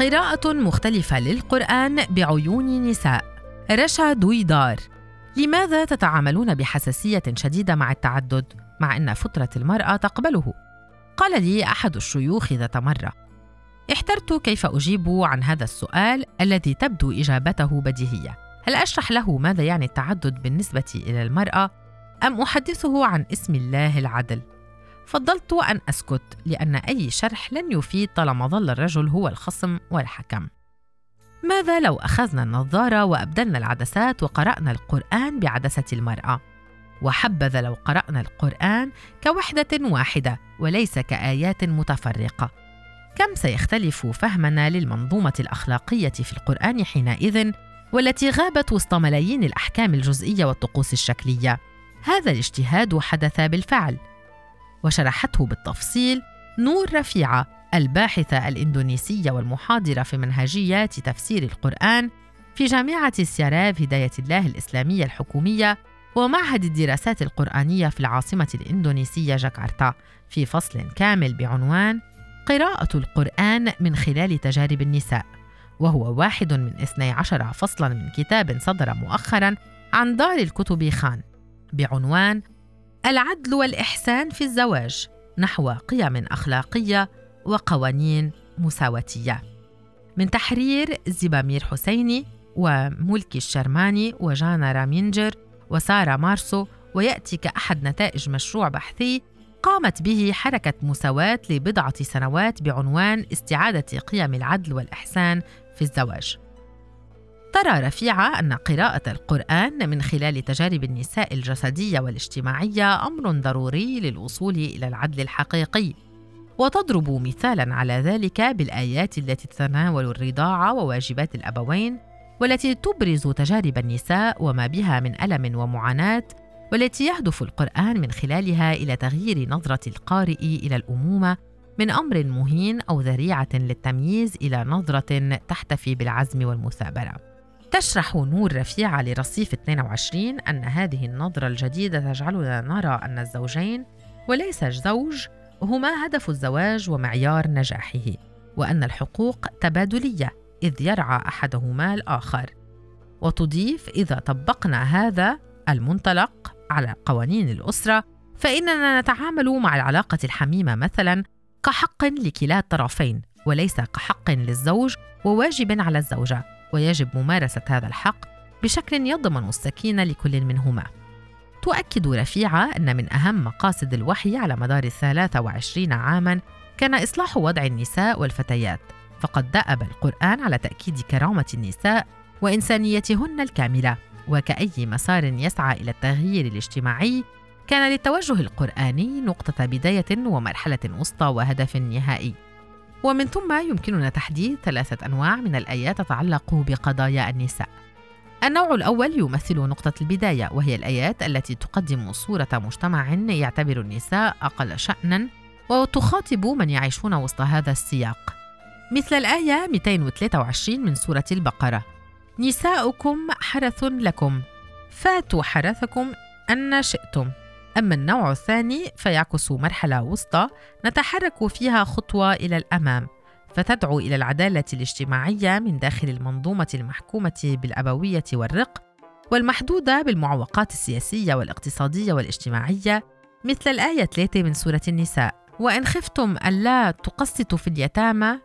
قراءة مختلفة للقرآن بعيون نساء. رشا دويدار لماذا تتعاملون بحساسية شديدة مع التعدد؟ مع أن فطرة المرأة تقبله؟ قال لي أحد الشيوخ ذات مرة. احترت كيف أجيب عن هذا السؤال الذي تبدو إجابته بديهية. هل أشرح له ماذا يعني التعدد بالنسبة إلى المرأة؟ أم أحدثه عن اسم الله العدل؟ فضلت أن أسكت لأن أي شرح لن يفيد طالما ظل الرجل هو الخصم والحكم. ماذا لو أخذنا النظارة وأبدلنا العدسات وقرأنا القرآن بعدسة المرأة؟ وحبذا لو قرأنا القرآن كوحدة واحدة وليس كآيات متفرقة. كم سيختلف فهمنا للمنظومة الأخلاقية في القرآن حينئذ والتي غابت وسط ملايين الأحكام الجزئية والطقوس الشكلية. هذا الاجتهاد حدث بالفعل وشرحته بالتفصيل نور رفيعة الباحثة الإندونيسية والمحاضرة في منهجيات تفسير القرآن في جامعة سياراف هداية الله الإسلامية الحكومية ومعهد الدراسات القرآنية في العاصمة الإندونيسية جاكرتا. في فصل كامل بعنوان قراءة القرآن من خلال تجارب النساء. وهو واحد من 12 فصلا من كتاب صدر مؤخرا عن دار الكتب خان. بعنوان العدل والإحسان في الزواج نحو قيم أخلاقية وقوانين مساواتية من تحرير زبامير حسيني وملكي الشرماني وجانا رامينجر وسارة مارسو ويأتي كأحد نتائج مشروع بحثي قامت به حركة مساواة لبضعة سنوات بعنوان استعادة قيم العدل والإحسان في الزواج. ترى رفيعة أن قراءة القرآن من خلال تجارب النساء الجسدية والاجتماعية أمر ضروري للوصول إلى العدل الحقيقي وتضرب مثالا على ذلك بالآيات التي تتناول الرضاعة وواجبات الأبوين والتي تبرز تجارب النساء وما بها من ألم ومعاناة والتي يهدف القرآن من خلالها إلى تغيير نظرة القارئ إلى الأمومة من أمر مهين أو ذريعة للتمييز إلى نظرة تحتفي بالعزم والمثابرة. تشرح نور رفيعة لرصيف 22 أن هذه النظرة الجديدة تجعلنا نرى أن الزوجين وليس الزوج هما هدف الزواج ومعيار نجاحه وأن الحقوق تبادلية إذ يرعى أحدهما الآخر. وتضيف إذا طبقنا هذا المنطلق على قوانين الأسرة فإننا نتعامل مع العلاقة الحميمة مثلا كحق لكلا الطرفين وليس كحق للزوج وواجب على الزوجة. ويجب ممارسة هذا الحق بشكل يضمن السكينة لكل منهما. تؤكد رفيعة أن من أهم مقاصد الوحي على مدار الثلاثة وعشرين عاماً كان إصلاح وضع النساء والفتيات، فقد دأب القرآن على تأكيد كرامة النساء وإنسانيتهن الكاملة، وكأي مسار يسعى إلى التغيير الاجتماعي كان للتوجه القرآني نقطة بداية ومرحلة وسطى وهدف نهائي. ومن ثم يمكننا تحديد ثلاثة أنواع من الآيات تتعلق بقضايا النساء. النوع الأول يمثل نقطة البداية وهي الآيات التي تقدم صورة مجتمع يعتبر النساء أقل شأنا وتخاطب من يعيشون وسط هذا السياق. مثل الآية 223 من سورة البقرة: نساؤكم حرث لكم فاتوا حرثكم أن شئتم أما النوع الثاني فيعكس مرحلة وسطى نتحرك فيها خطوة إلى الأمام فتدعو إلى العدالة الاجتماعية من داخل المنظومة المحكومة بالأبوية والرق والمحدودة بالمعوقات السياسية والاقتصادية والاجتماعية مثل الآية 3 من سورة النساء. وإن خفتم ألا تقسطوا في اليتامى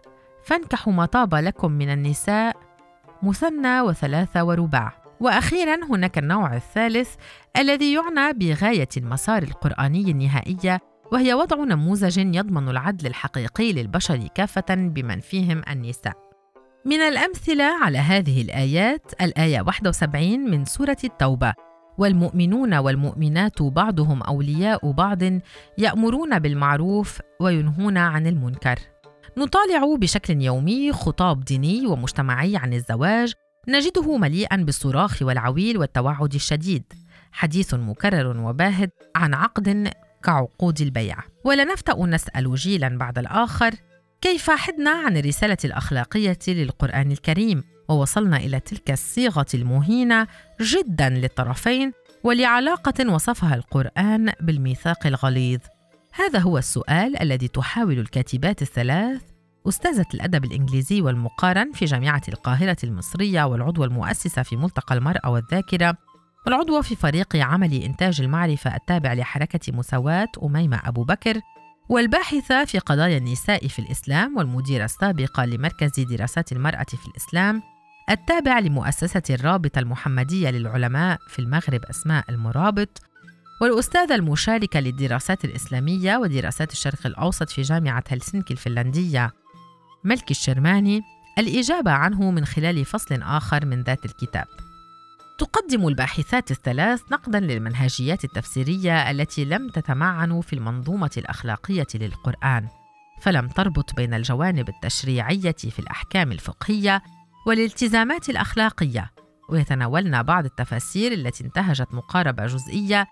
فانكحوا ما طاب لكم من النساء مثنى وثلاثة ورباع. وأخيرا هناك النوع الثالث الذي يعنى بغاية المسار القرآني النهائية وهي وضع نموذج يضمن العدل الحقيقي للبشر كافة بمن فيهم النساء. من الأمثلة على هذه الآيات الآية 71 من سورة التوبة. والمؤمنون والمؤمنات بعضهم أولياء بعض يأمرون بالمعروف وينهون عن المنكر. نطالع بشكل يومي خطاب ديني ومجتمعي عن الزواج نجده مليئا بالصراخ والعويل والتوعد الشديد. حديث مكرر وباهت عن عقد كعقود البيع. ولا نفتأ نسأل جيلا بعد الآخر كيف حدنا عن الرسالة الأخلاقية للقرآن الكريم؟ ووصلنا إلى تلك الصيغة المهينة جدا للطرفين ولعلاقة وصفها القرآن بالميثاق الغليظ. هذا هو السؤال الذي تحاول الكاتبات الثلاث أستاذة الأدب الإنجليزي والمقارن في جامعة القاهرة المصرية والعضوة المؤسسة في ملتقى المرأة والذاكرة والعضوة في فريق عمل إنتاج المعرفة التابع لحركة مساواة أميمة أبو بكر والباحثة في قضايا النساء في الإسلام والمديرة السابقة لمركز دراسات المرأة في الإسلام التابع لمؤسسة الرابطة المحمدية للعلماء في المغرب أسماء المرابط والأستاذة المشاركة للدراسات الإسلامية ودراسات الشرق الأوسط في جامعة هلسنكي الفنلندية ملك الشرماني الإجابة عنه من خلال فصل آخر من ذات الكتاب. تقدم الباحثات الثلاث نقدا للمنهجيات التفسيرية التي لم تتمعن في المنظومة الأخلاقية للقرآن فلم تربط بين الجوانب التشريعية في الأحكام الفقهية والالتزامات الأخلاقية. ويتناولن بعض التفاسير التي انتهجت مقاربة جزئية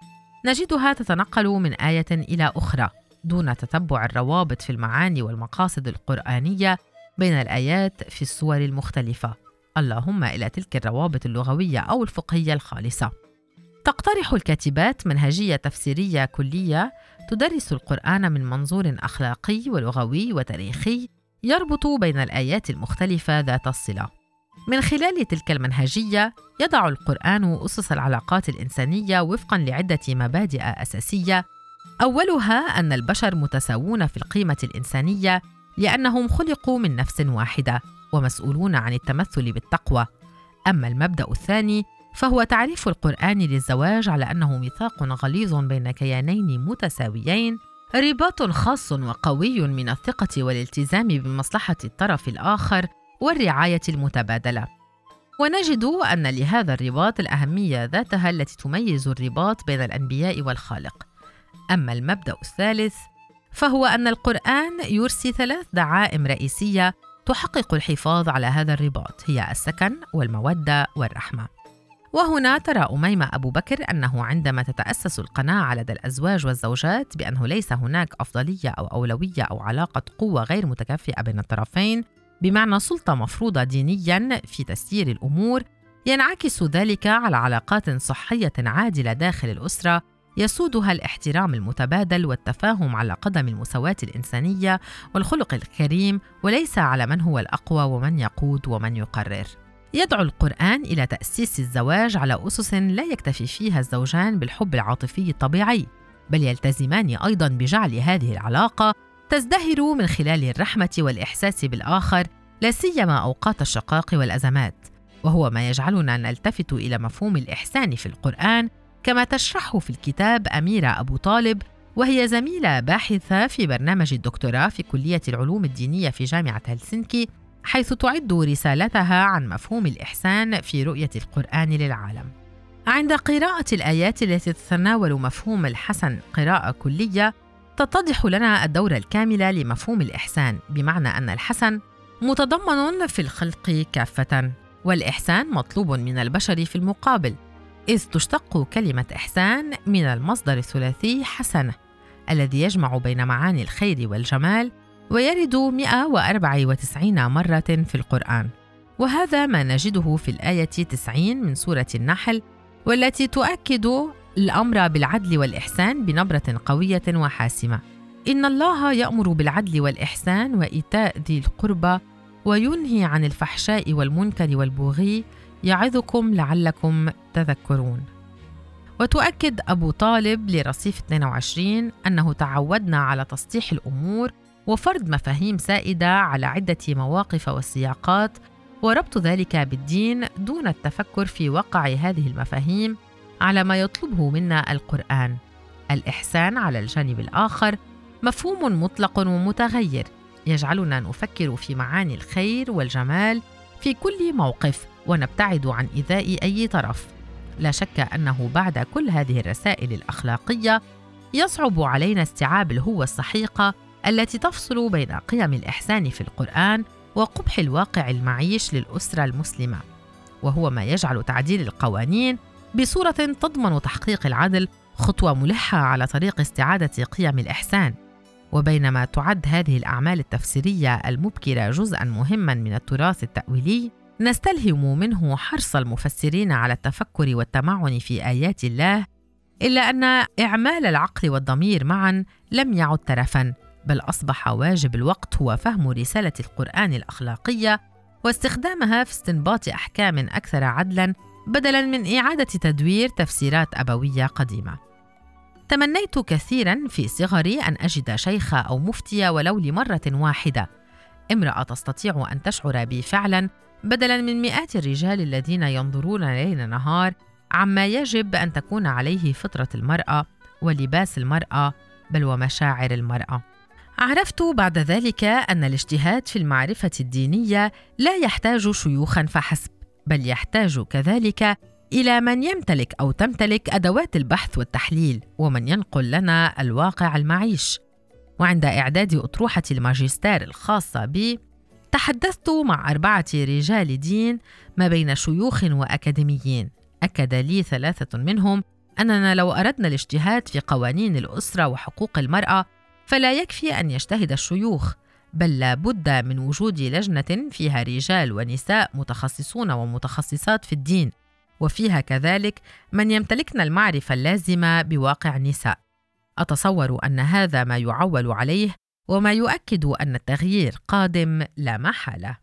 نجدها تتنقل من آية إلى أخرى. دون تتبع الروابط في المعاني والمقاصد القرآنية بين الآيات في السور المختلفة. اللهم إلى تلك الروابط اللغوية أو الفقهية الخالصة. تقترح الكاتبات منهجية تفسيرية كلية تدرس القرآن من منظور أخلاقي ولغوي وتاريخي يربط بين الآيات المختلفة ذات الصلة. من خلال تلك المنهجية يضع القرآن أسس العلاقات الإنسانية وفقا لعدة مبادئ أساسية أولها أن البشر متساوون في القيمة الإنسانية لأنهم خلقوا من نفس واحدة ومسؤولون عن التمثل بالتقوى. أما المبدأ الثاني فهو تعريف القرآن للزواج على أنه ميثاق غليظ بين كيانين متساويين رباط خاص وقوي من الثقة والالتزام بمصلحة الطرف الآخر والرعاية المتبادلة. ونجد أن لهذا الرباط الأهمية ذاتها التي تميز الرباط بين الأنبياء والخالق. أما المبدأ الثالث فهو أن القرآن يرسي ثلاث دعائم رئيسية تحقق الحفاظ على هذا الرباط هي السكن والمودة والرحمة. وهنا ترى أميمة أبو بكر أنه عندما تتأسس القناعة لدى الأزواج والزوجات بأنه ليس هناك أفضلية أو أولوية أو علاقة قوة غير متكافئة بين الطرفين بمعنى سلطة مفروضة دينيا في تسيير الأمور ينعكس ذلك على علاقات صحية عادلة داخل الأسرة يسودها الاحترام المتبادل والتفاهم على قدم المساواة الإنسانية والخلق الكريم وليس على من هو الأقوى ومن يقود ومن يقرر. يدعو القرآن إلى تأسيس الزواج على أسس لا يكتفي فيها الزوجان بالحب العاطفي الطبيعي، بل يلتزمان أيضا بجعل هذه العلاقة تزدهر من خلال الرحمة والإحساس بالآخر لا سيما أوقات الشقاق والأزمات، وهو ما يجعلنا نلتفت إلى مفهوم الإحسان في القرآن كما تشرحه في الكتاب أميرة أبو طالب وهي زميلة باحثة في برنامج الدكتوراه في كلية العلوم الدينية في جامعة هلسنكي حيث تعد رسالتها عن مفهوم الإحسان في رؤية القرآن للعالم. عند قراءة الآيات التي تتناول مفهوم الحسن قراءة كلية تتضح لنا الدورة الكاملة لمفهوم الإحسان بمعنى أن الحسن متضمن في الخلق كافة والإحسان مطلوب من البشر في المقابل إذ تشتق كلمة إحسان من المصدر الثلاثي حسنة الذي يجمع بين معاني الخير والجمال ويرد 194 مرة في القرآن. وهذا ما نجده في الآية 90 من سورة النحل والتي تؤكد الأمر بالعدل والإحسان بنبرة قوية وحاسمة. إن الله يأمر بالعدل والإحسان وإيتاء ذي القربى وينهي عن الفحشاء والمنكر والبغي يعظكم لعلكم تذكرون. وتؤكد أبو طالب لرصيف 22 أنه تعودنا على تسطيح الأمور وفرض مفاهيم سائدة على عدة مواقف وسياقات وربط ذلك بالدين دون التفكر في وقع هذه المفاهيم على ما يطلبه منا القرآن. الإحسان على الجانب الآخر مفهوم مطلق ومتغير يجعلنا نفكر في معاني الخير والجمال في كل موقف ونبتعد عن إيذاء أي طرف. لا شك أنه بعد كل هذه الرسائل الأخلاقية يصعب علينا استيعاب الهوة السحيقة التي تفصل بين قيم الإحسان في القرآن وقبح الواقع المعيش للأسرة المسلمة وهو ما يجعل تعديل القوانين بصورة تضمن تحقيق العدل خطوة ملحة على طريق استعادة قيم الإحسان. وبينما تعد هذه الأعمال التفسيرية المبكرة جزءا مهما من التراث التأويلي نستلهم منه حرص المفسرين على التفكر والتمعن في آيات الله إلا أن إعمال العقل والضمير معا لم يعد ترفا بل أصبح واجب الوقت هو فهم رسالة القرآن الأخلاقية واستخدامها في استنباط أحكام أكثر عدلا بدلا من إعادة تدوير تفسيرات أبوية قديمة. تمنيت كثيرا في صغري أن أجد شيخ أو مفتي ولو لمرة واحدة. امرأة تستطيع أن تشعر بي فعلا بدلا من مئات الرجال الذين ينظرون ليل نهار عما يجب أن تكون عليه فطرة المرأة ولباس المرأة بل ومشاعر المرأة. عرفت بعد ذلك أن الاجتهاد في المعرفة الدينية لا يحتاج شيوخا فحسب بل يحتاج كذلك إلى من يمتلك أو تمتلك أدوات البحث والتحليل ومن ينقل لنا الواقع المعيش. وعند إعداد أطروحة الماجستير الخاصة بي تحدثت مع أربعة رجال دين ما بين شيوخ وأكاديميين. أكد لي ثلاثة منهم أننا لو أردنا الاجتهاد في قوانين الأسرة وحقوق المرأة فلا يكفي أن يجتهد الشيوخ بل لا بد من وجود لجنة فيها رجال ونساء متخصصون ومتخصصات في الدين وفيها كذلك من يمتلكن المعرفة اللازمة بواقع النساء. أتصور أن هذا ما يعول عليه وما يؤكد أن التغيير قادم لا محالة.